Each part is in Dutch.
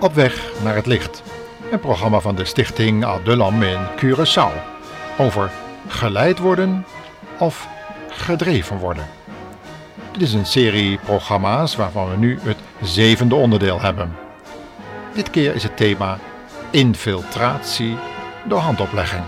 Op weg naar het licht. Een programma van de stichting Adulam in Curaçao. Over geleid worden of gedreven worden. Dit is een serie programma's waarvan we nu het zevende onderdeel hebben. Dit keer is het thema infiltratie door handoplegging.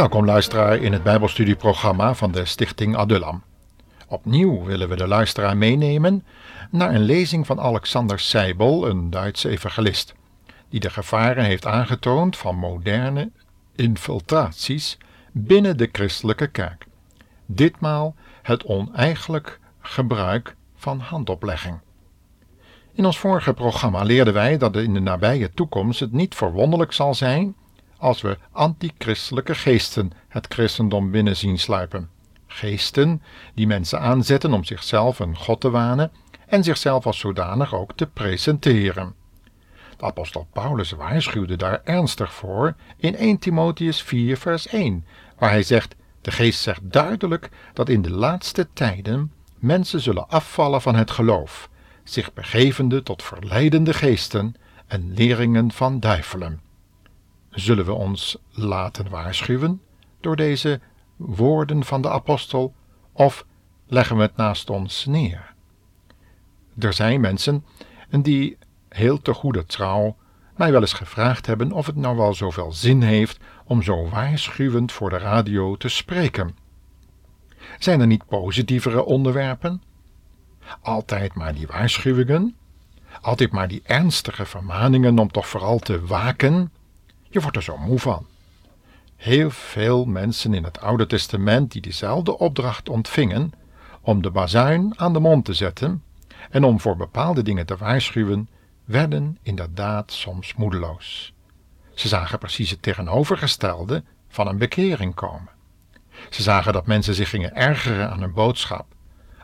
Welkom luisteraar in het Bijbelstudieprogramma van de Stichting Adullam. Opnieuw willen we de luisteraar meenemen naar een lezing van Alexander Seibel, een Duitse evangelist, die de gevaren heeft aangetoond van moderne infiltraties binnen de christelijke kerk. Ditmaal het oneigenlijk gebruik van handoplegging. In ons vorige programma leerden wij dat in de nabije toekomst het niet verwonderlijk zal zijn als we antichristelijke geesten het christendom binnen zien sluipen. Geesten die mensen aanzetten om zichzelf een God te wanen en zichzelf als zodanig ook te presenteren. De apostel Paulus waarschuwde daar ernstig voor in 1 Timotheus 4 vers 1, waar hij zegt, de geest zegt duidelijk dat in de laatste tijden mensen zullen afvallen van het geloof, zich begevende tot verleidende geesten en leringen van duivelen. Zullen we ons laten waarschuwen door deze woorden van de apostel of leggen we het naast ons neer? Er zijn mensen die heel te goede trouw mij wel eens gevraagd hebben of het nou wel zoveel zin heeft om zo waarschuwend voor de radio te spreken. Zijn er niet positievere onderwerpen? Altijd maar die waarschuwingen, altijd maar die ernstige vermaningen om toch vooral te waken je wordt er zo moe van. Heel veel mensen in het Oude Testament die diezelfde opdracht ontvingen om de bazuin aan de mond te zetten en om voor bepaalde dingen te waarschuwen, werden inderdaad soms moedeloos. Ze zagen precies het tegenovergestelde van een bekering komen. Ze zagen dat mensen zich gingen ergeren aan hun boodschap.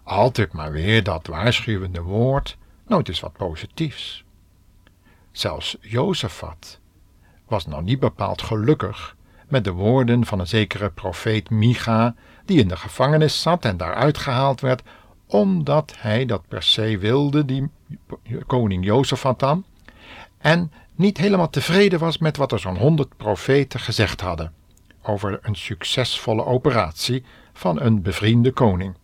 Altijd maar weer dat waarschuwende woord, nooit eens wat positiefs. Zelfs Jozefat, was nou niet bepaald gelukkig met de woorden van een zekere profeet Micha, die in de gevangenis zat en daaruit gehaald werd, omdat hij dat per se wilde, die koning Jozefat dan, en niet helemaal tevreden was met wat er zo'n honderd profeten gezegd hadden over een succesvolle operatie van een bevriende koning.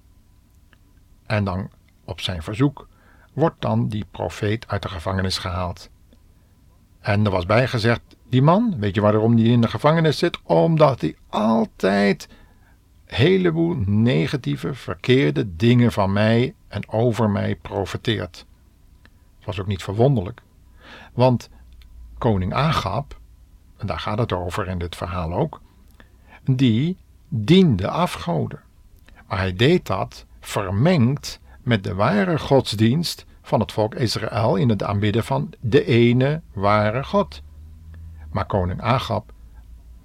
En dan, op zijn verzoek, wordt dan die profeet uit de gevangenis gehaald. En er was bijgezegd die man, weet je waarom die in de gevangenis zit? Omdat hij altijd heleboel negatieve, verkeerde dingen van mij en over mij profeteert. Dat was ook niet verwonderlijk, want koning Agab, en daar gaat het over in dit verhaal ook, die diende afgoden. Maar hij deed dat vermengd met de ware godsdienst van het volk Israël in het aanbidden van de ene ware God. Maar koning Agab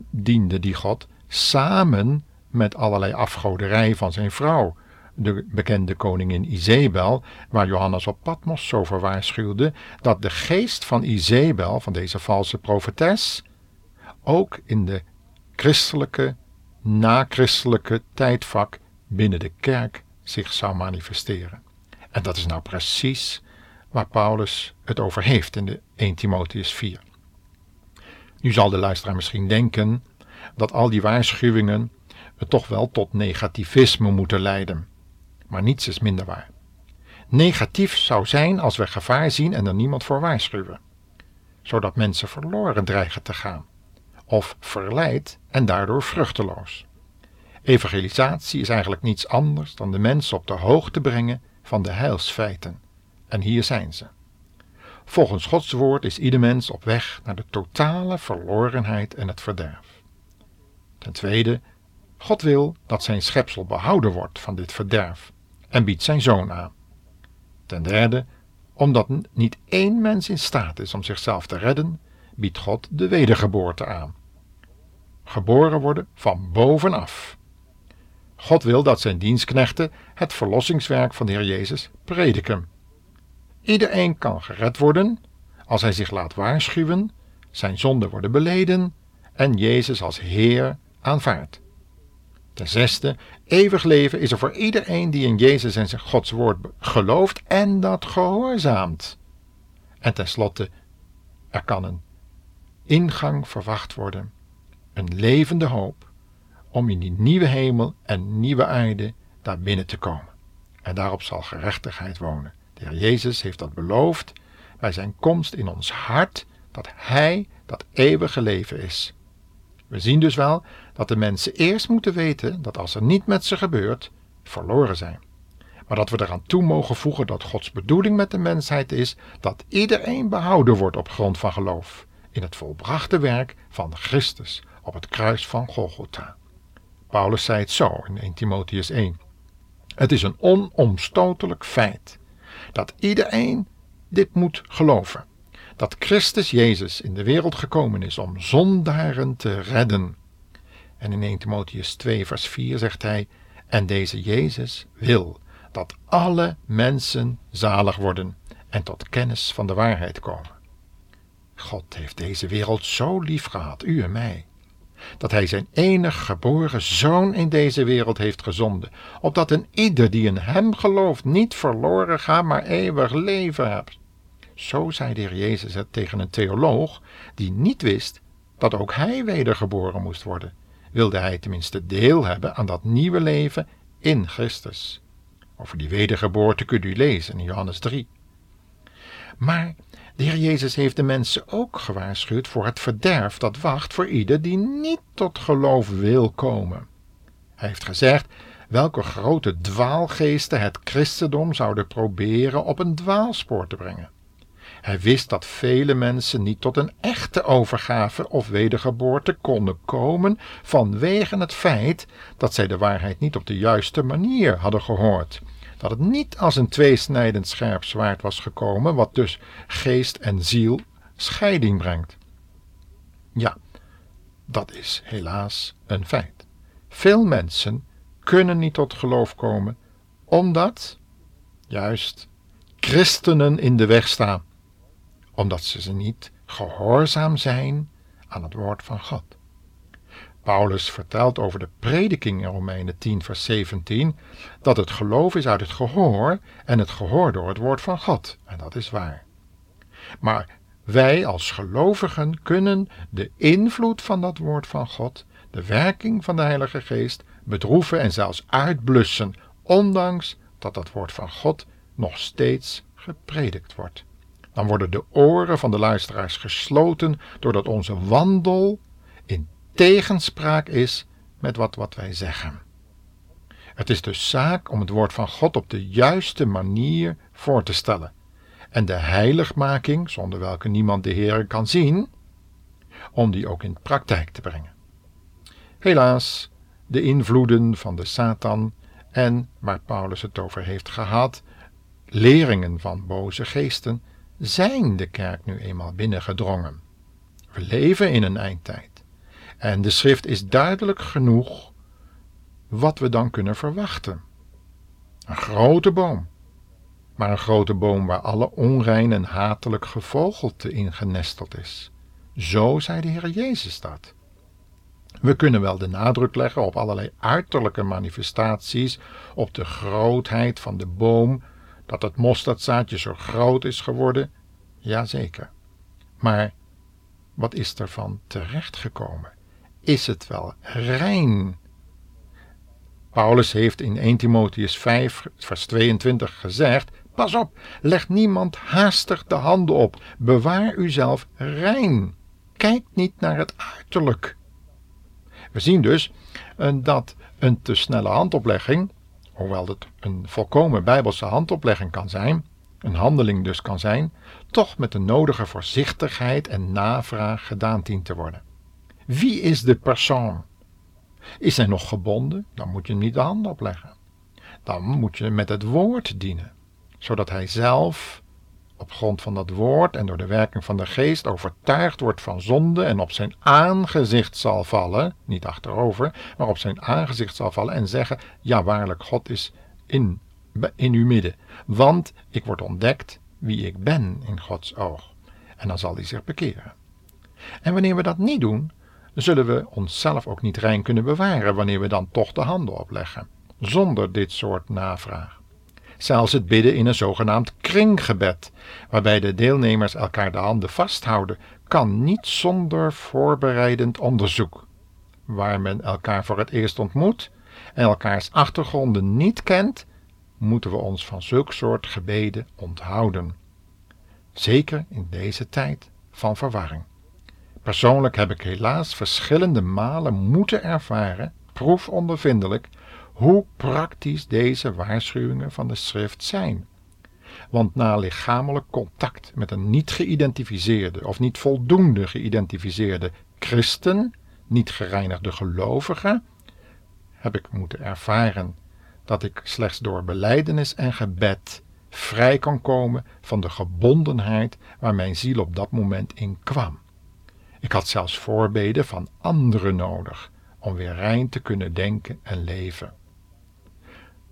diende die God samen met allerlei afgoderij van zijn vrouw, de bekende koningin Izebel, waar Johannes op Patmos zo voor waarschuwde dat de geest van Izebel, van deze valse profetes, ook in de christelijke, na-christelijke tijdvak binnen de kerk zich zou manifesteren. En dat is nou precies waar Paulus het over heeft in de 1 Timotheus 4. Nu zal de luisteraar misschien denken dat al die waarschuwingen toch wel tot negativisme moeten leiden. Maar niets is minder waar. Negatief zou zijn als we gevaar zien en er niemand voor waarschuwen, zodat mensen verloren dreigen te gaan, of verleid en daardoor vruchteloos. Evangelisatie is eigenlijk niets anders dan de mensen op de hoogte brengen van de heilsfeiten. En hier zijn ze. Volgens Gods woord is ieder mens op weg naar de totale verlorenheid en het verderf. Ten tweede, God wil dat zijn schepsel behouden wordt van dit verderf en biedt zijn zoon aan. Ten derde, omdat niet één mens in staat is om zichzelf te redden, biedt God de wedergeboorte aan. Geboren worden van bovenaf. God wil dat zijn dienstknechten het verlossingswerk van de Heer Jezus prediken. Iedereen kan gered worden als hij zich laat waarschuwen, zijn zonden worden beleden en Jezus als Heer aanvaardt. Ten zesde, eeuwig leven is er voor iedereen die in Jezus en zijn Gods woord gelooft en dat gehoorzaamt. En tenslotte, er kan een ingang verwacht worden, een levende hoop, om in die nieuwe hemel en nieuwe aarde daar binnen te komen. En daarop zal gerechtigheid wonen. De Heer Jezus heeft dat beloofd bij zijn komst in ons hart, dat Hij dat eeuwige leven is. We zien dus wel dat de mensen eerst moeten weten dat als er niet met ze gebeurt, verloren zijn. Maar dat we eraan toe mogen voegen dat Gods bedoeling met de mensheid is dat iedereen behouden wordt op grond van geloof in het volbrachte werk van Christus op het kruis van Golgotha. Paulus zei het zo in 1 Timotheus 1. Het is een onomstotelijk feit dat iedereen dit moet geloven dat Christus Jezus in de wereld gekomen is om zondaren te redden. En in 1 Timotheus 2 vers 4 zegt hij, en deze Jezus wil dat alle mensen zalig worden en tot kennis van de waarheid komen. God heeft deze wereld zo lief gehad, u en mij, dat hij zijn enig geboren zoon in deze wereld heeft gezonden, opdat een ieder die in hem gelooft niet verloren gaat, maar eeuwig leven hebt. Zo zei de Heer Jezus het tegen een theoloog die niet wist dat ook hij wedergeboren moest worden. Wilde hij tenminste deel hebben aan dat nieuwe leven in Christus. Over die wedergeboorte kunt u lezen in Johannes 3. Maar de Heer Jezus heeft de mensen ook gewaarschuwd voor het verderf dat wacht voor ieder die niet tot geloof wil komen. Hij heeft gezegd welke grote dwaalgeesten het christendom zouden proberen op een dwaalspoor te brengen. Hij wist dat vele mensen niet tot een echte overgave of wedergeboorte konden komen vanwege het feit dat zij de waarheid niet op de juiste manier hadden gehoord. Dat het niet als een tweesnijdend scherp zwaard was gekomen, wat dus geest en ziel scheiding brengt. Ja, dat is helaas een feit. Veel mensen kunnen niet tot geloof komen, omdat, juist, christenen in de weg staan omdat ze ze niet gehoorzaam zijn aan het woord van God. Paulus vertelt over de prediking in Romeinen 10, vers 17, dat het geloof is uit het gehoor en het gehoor door het woord van God. En dat is waar. Maar wij als gelovigen kunnen de invloed van dat woord van God, de werking van de Heilige Geest, bedroeven en zelfs uitblussen, ondanks dat dat woord van God nog steeds gepredikt wordt dan worden de oren van de luisteraars gesloten doordat onze wandel in tegenspraak is met wat, wat wij zeggen. Het is dus zaak om het woord van God op de juiste manier voor te stellen en de heiligmaking, zonder welke niemand de Heer kan zien, om die ook in praktijk te brengen. Helaas, de invloeden van de Satan en, waar Paulus het over heeft gehad, leringen van boze geesten, zijn de kerk nu eenmaal binnengedrongen. We leven in een eindtijd. En de schrift is duidelijk genoeg wat we dan kunnen verwachten. Een grote boom. Maar een grote boom waar alle onrein en hatelijk gevogelte in genesteld is. Zo zei de Heer Jezus dat. We kunnen wel de nadruk leggen op allerlei uiterlijke manifestaties, op de grootheid van de boom, dat het mosterdzaadje zo groot is geworden, jazeker. Maar wat is ervan terechtgekomen? Is het wel rein? Paulus heeft in 1 Timotheus 5, vers 22 gezegd: Pas op, leg niemand haastig de handen op. Bewaar uzelf rein. Kijk niet naar het uiterlijk. We zien dus eh, dat een te snelle handoplegging hoewel het een volkomen bijbelse handoplegging kan zijn, een handeling dus kan zijn, toch met de nodige voorzichtigheid en navraag gedaan dient te worden. Wie is de persoon? Is hij nog gebonden, dan moet je hem niet de hand opleggen. Dan moet je met het woord dienen, zodat hij zelf op grond van dat woord en door de werking van de geest overtuigd wordt van zonde en op zijn aangezicht zal vallen, niet achterover, maar op zijn aangezicht zal vallen en zeggen: Ja, waarlijk, God is in, in uw midden, want ik word ontdekt wie ik ben in Gods oog. En dan zal hij zich bekeren. En wanneer we dat niet doen, zullen we onszelf ook niet rein kunnen bewaren wanneer we dan toch de handen opleggen, zonder dit soort navraag zelfs het bidden in een zogenaamd kringgebed, waarbij de deelnemers elkaar de handen vasthouden, kan niet zonder voorbereidend onderzoek. Waar men elkaar voor het eerst ontmoet en elkaars achtergronden niet kent, moeten we ons van zulk soort gebeden onthouden. Zeker in deze tijd van verwarring. Persoonlijk heb ik helaas verschillende malen moeten ervaren, proefondervindelijk, hoe praktisch deze waarschuwingen van de schrift zijn. Want na lichamelijk contact met een niet geïdentificeerde of niet voldoende geïdentificeerde christen, niet gereinigde gelovige, heb ik moeten ervaren dat ik slechts door beleidenis en gebed vrij kan komen van de gebondenheid waar mijn ziel op dat moment in kwam. Ik had zelfs voorbeden van anderen nodig om weer rein te kunnen denken en leven.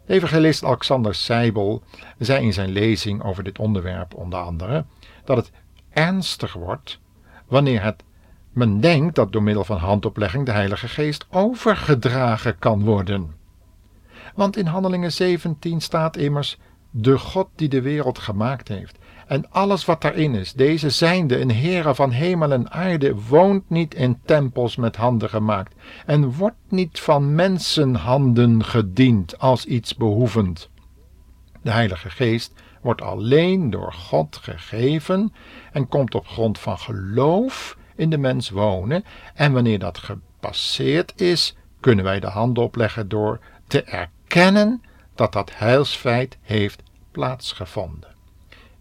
Evangelist Alexander Seibel zei in zijn lezing over dit onderwerp onder andere dat het ernstig wordt wanneer het men denkt dat door middel van handoplegging de Heilige Geest overgedragen kan worden. Want in Handelingen 17 staat immers: De God die de wereld gemaakt heeft en alles wat daarin is, deze zijnde een Heere van hemel en aarde, woont niet in tempels met handen gemaakt en wordt niet van mensenhanden gediend als iets behoevend. De Heilige Geest wordt alleen door God gegeven en komt op grond van geloof in de mens wonen en wanneer dat gepasseerd is, kunnen wij de hand opleggen door te erkennen dat dat heilsfeit heeft plaatsgevonden.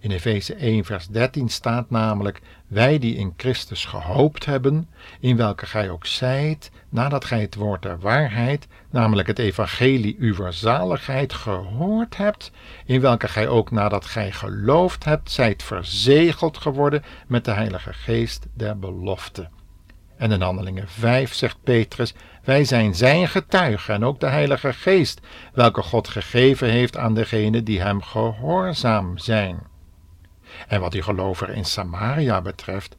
In Efeze 1, vers 13 staat namelijk: Wij die in Christus gehoopt hebben, in welke gij ook zijt, nadat gij het woord der waarheid, namelijk het evangelie uw zaligheid, gehoord hebt, in welke gij ook nadat gij geloofd hebt, zijt verzegeld geworden met de Heilige Geest der belofte. En in Handelingen 5 zegt Petrus: Wij zijn zijn getuigen en ook de Heilige Geest, welke God gegeven heeft aan degenen die hem gehoorzaam zijn. En wat die gelovigen in Samaria betreft,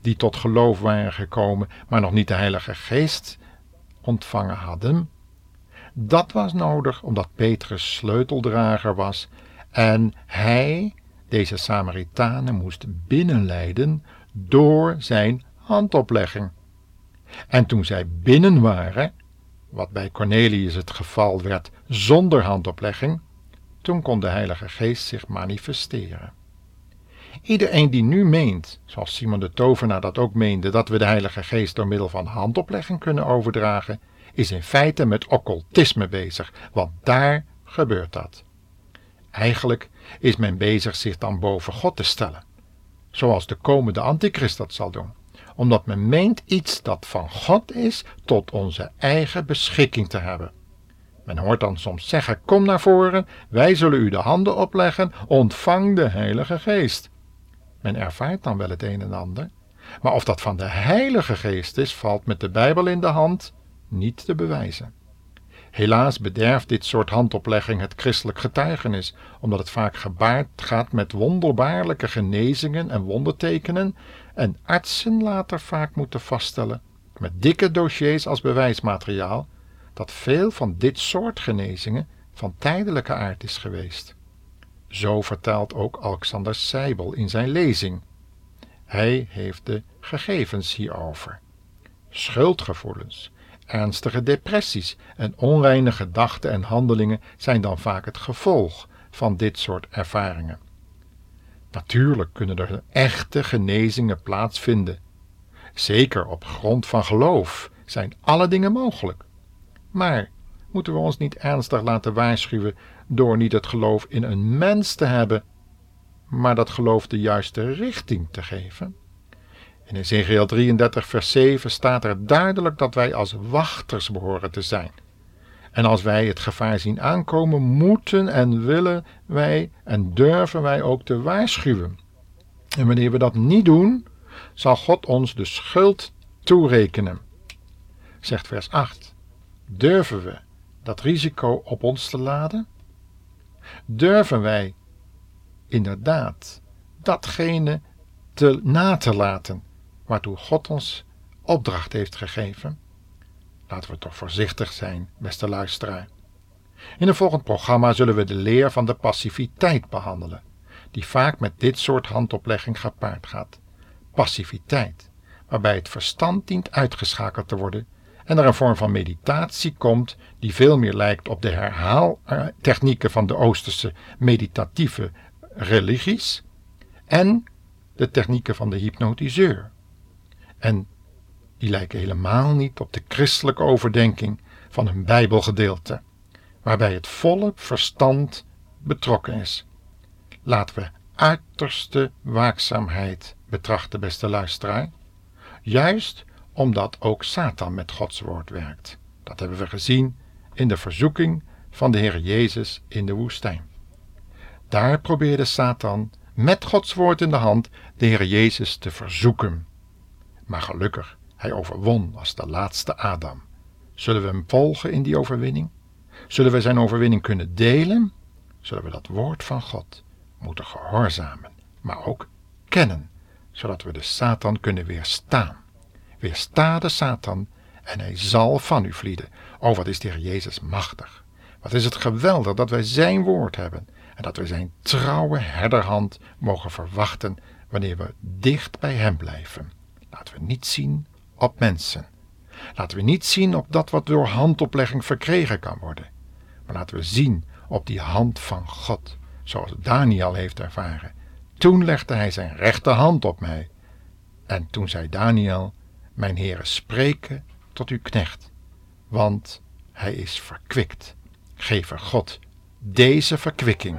die tot geloof waren gekomen, maar nog niet de Heilige Geest ontvangen hadden, dat was nodig omdat Petrus sleuteldrager was en hij deze Samaritanen moest binnenleiden door zijn handoplegging. En toen zij binnen waren, wat bij Cornelius het geval werd zonder handoplegging, toen kon de Heilige Geest zich manifesteren. Iedereen die nu meent, zoals Simon de Tovenaar dat ook meende, dat we de Heilige Geest door middel van handoplegging kunnen overdragen, is in feite met occultisme bezig, want daar gebeurt dat. Eigenlijk is men bezig zich dan boven God te stellen, zoals de komende antichrist dat zal doen, omdat men meent iets dat van God is tot onze eigen beschikking te hebben. Men hoort dan soms zeggen: Kom naar voren, wij zullen u de handen opleggen, ontvang de Heilige Geest. Men ervaart dan wel het een en ander, maar of dat van de Heilige Geest is, valt met de Bijbel in de hand niet te bewijzen. Helaas bederft dit soort handoplegging het christelijk getuigenis, omdat het vaak gebaard gaat met wonderbaarlijke genezingen en wondertekenen en artsen later vaak moeten vaststellen, met dikke dossiers als bewijsmateriaal, dat veel van dit soort genezingen van tijdelijke aard is geweest. Zo vertaalt ook Alexander Seibel in zijn lezing. Hij heeft de gegevens hierover. Schuldgevoelens, ernstige depressies en onreine gedachten en handelingen zijn dan vaak het gevolg van dit soort ervaringen. Natuurlijk kunnen er echte genezingen plaatsvinden. Zeker op grond van geloof zijn alle dingen mogelijk. Maar moeten we ons niet ernstig laten waarschuwen door niet het geloof in een mens te hebben, maar dat geloof de juiste richting te geven. In Ezekiel 33, vers 7 staat er duidelijk dat wij als wachters behoren te zijn. En als wij het gevaar zien aankomen, moeten en willen wij en durven wij ook te waarschuwen. En wanneer we dat niet doen, zal God ons de schuld toerekenen. Zegt vers 8. Durven we dat risico op ons te laden? Durven wij inderdaad datgene te na te laten waartoe God ons opdracht heeft gegeven? Laten we toch voorzichtig zijn, beste luisteraar. In een volgend programma zullen we de leer van de passiviteit behandelen, die vaak met dit soort handoplegging gepaard gaat. Passiviteit, waarbij het verstand dient uitgeschakeld te worden en er een vorm van meditatie komt die veel meer lijkt op de herhaaltechnieken van de Oosterse meditatieve religies en de technieken van de hypnotiseur. En die lijken helemaal niet op de christelijke overdenking van een Bijbelgedeelte, waarbij het volle verstand betrokken is. Laten we uiterste waakzaamheid betrachten, beste luisteraar, juist omdat ook Satan met Gods woord werkt. Dat hebben we gezien in de verzoeking van de Heer Jezus in de woestijn. Daar probeerde Satan met Gods woord in de hand de Heer Jezus te verzoeken. Maar gelukkig, hij overwon als de laatste Adam. Zullen we hem volgen in die overwinning? Zullen we zijn overwinning kunnen delen? Zullen we dat woord van God moeten gehoorzamen, maar ook kennen, zodat we de Satan kunnen weerstaan? Weersta de Satan en hij zal van u vlieden. Oh, wat is de Heer Jezus machtig. Wat is het geweldig dat wij zijn woord hebben en dat we zijn trouwe herderhand mogen verwachten wanneer we dicht bij hem blijven. Laten we niet zien op mensen. Laten we niet zien op dat wat door handoplegging verkregen kan worden. Maar laten we zien op die hand van God, zoals Daniel heeft ervaren. Toen legde hij zijn rechterhand op mij. En toen zei Daniel: Mijn heren, spreken tot uw knecht, want hij is verkwikt. Geef er God deze verkwikking